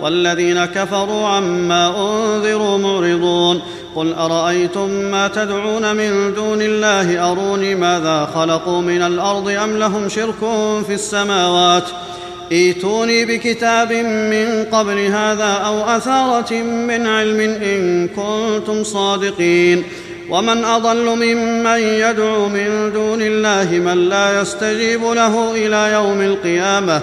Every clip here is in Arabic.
والذين كفروا عما أنذروا معرضون. قل أرأيتم ما تدعون من دون الله؟ أروني ماذا خلقوا من الأرض أم لهم شرك في السماوات؟ إيتوني بكتاب من قبل هذا أو أثارة من علم إن كنتم صادقين. ومن أضل ممن يدعو من دون الله من لا يستجيب له إلى يوم القيامة.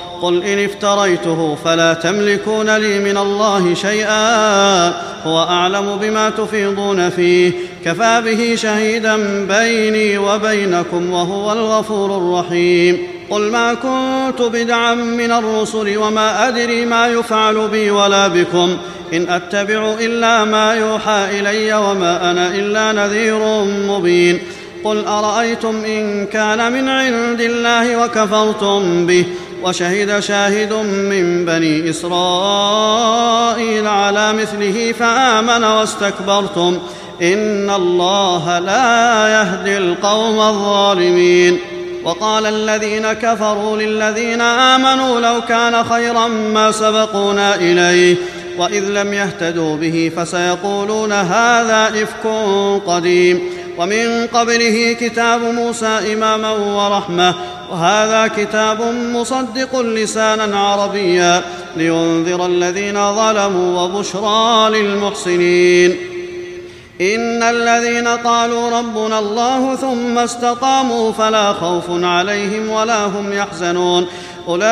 قل إن افتريته فلا تملكون لي من الله شيئا. هو أعلم بما تفيضون فيه. كفى به شهيدا بيني وبينكم وهو الغفور الرحيم. قل ما كنت بدعا من الرسل وما أدري ما يفعل بي ولا بكم. إن أتبع إلا ما يوحى إلي وما أنا إلا نذير مبين. قل أرأيتم إن كان من عند الله وكفرتم به. وشهد شاهد من بني إسرائيل على مثله فآمن واستكبرتم. إن الله لا يهدي القوم الظالمين. وقال الذين كفروا للذين آمنوا لو كان خيرا ما سبقونا إليه وإذ لم يهتدوا به فسيقولون هذا إفك قديم. ومن قبله كتاب موسى إماما ورحمة وهذا كتاب مصدق لسانا عربيا لينذر الذين ظلموا وبشرى للمحسنين. إن الذين قالوا ربنا الله ثم استقاموا فلا خوف عليهم ولا هم يحزنون. أولئك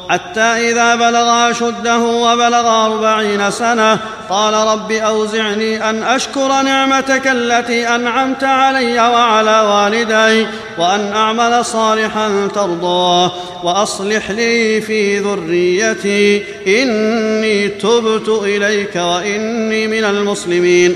حتى إذا بلغ أشده وبلغ أربعين سنة قال رب أوزعني أن أشكر نعمتك التي أنعمت علي وعلى والدي وأن أعمل صالحا ترضاه وأصلح لي في ذريتي إني تبت إليك وإني من المسلمين.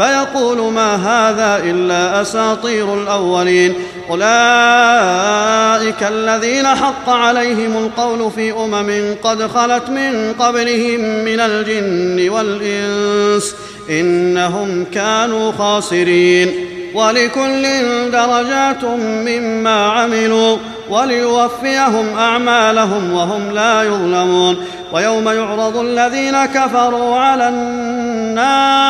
فيقول ما هذا إلا أساطير الأولين. أولئك الذين حق عليهم القول في أمم قد خلت من قبلهم من الجن والإنس. إنهم كانوا خاسرين. ولكل درجات مما عملوا وليوفيهم أعمالهم وهم لا يظلمون. ويوم يعرض الذين كفروا على النار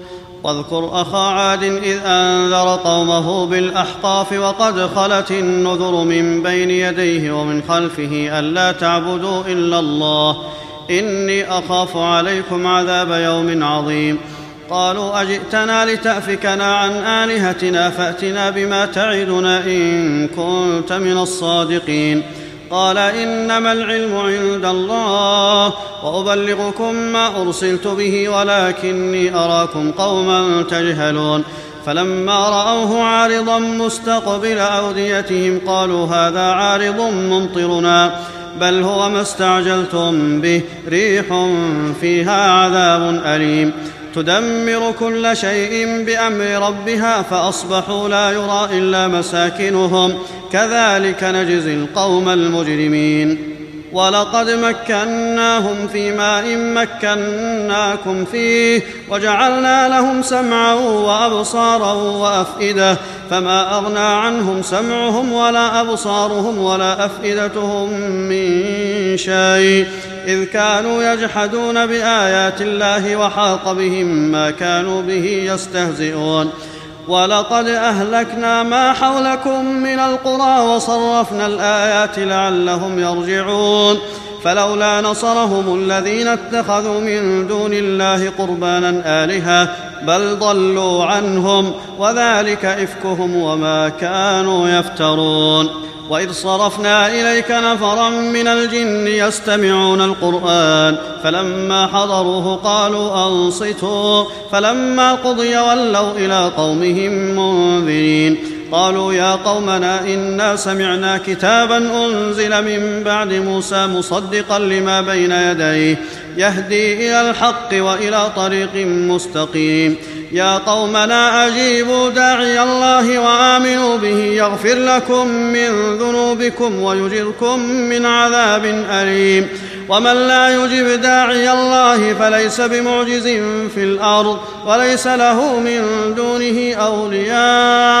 واذكر أخا عاد إذ أنذر قومه بالأحقاف وقد خلت النذر من بين يديه ومن خلفه ألا تعبدوا إلا الله. إني أخاف عليكم عذاب يوم عظيم. قالوا أجئتنا لتأفكنا عن آلهتنا فأتنا بما تعدنا إن كنت من الصادقين. قال إنما العلم عند الله وأبلغكم ما أرسلت به ولكني أراكم قوما تجهلون فلما رأوه عارضا مستقبل أوديتهم قالوا هذا عارض ممطرنا بل هو ما استعجلتم به ريح فيها عذاب أليم تدمر كل شيء بأمر ربها فأصبحوا لا يرى إلا مساكنهم. كذلك نجزي القوم المجرمين. ولقد مكناهم في ماء مكناكم فيه وجعلنا لهم سمعا وأبصارا وأفئدة. فما أغنى عنهم سمعهم ولا أبصارهم ولا أفئدتهم من شيء. إذ كانوا يجحدون بآيات الله وحاق بهم ما كانوا به يستهزئون. ولقد أهلكنا ما حولكم من القرى وصرفنا الآيات لعلهم يرجعون. فلولا نصرهم الذين اتخذوا من دون الله قربانا آلهة بل ضلوا عنهم وذلك إفكهم وما كانوا يفترون. وإذ صرفنا إليك نفرا من الجن يستمعون القرآن فلما حضروه قالوا أنصتوا فلما قضي ولوا إلى قومهم منذرين. قالوا يا قومنا إنا سمعنا كتابا أنزل من بعد موسى مصدقا لما بين يديه يهدي إلى الحق وإلى طريق مستقيم. يا قومنا أجيبوا داعي الله وآمنوا به يغفر لكم من ذنوبكم ويجركم من عذاب أليم. ومن لا يجب داعي الله فليس بمعجز في الأرض وليس له من دونه أولياء.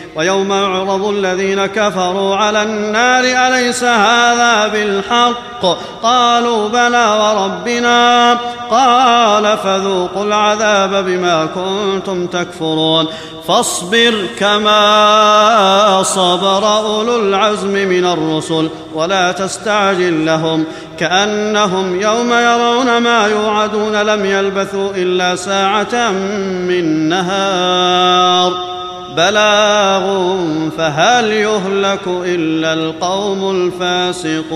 ويوم يعرض الذين كفروا على النار أليس هذا بالحق؟ قالوا بلى وربنا. قال فذوقوا العذاب بما كنتم تكفرون. فاصبر كما صبر أولو العزم من الرسل ولا تستعجل لهم. كأنهم يوم يرون ما يوعدون لم يلبثوا إلا ساعة من نهار. بلاغ فهل يهلك إلا القوم الفاسقون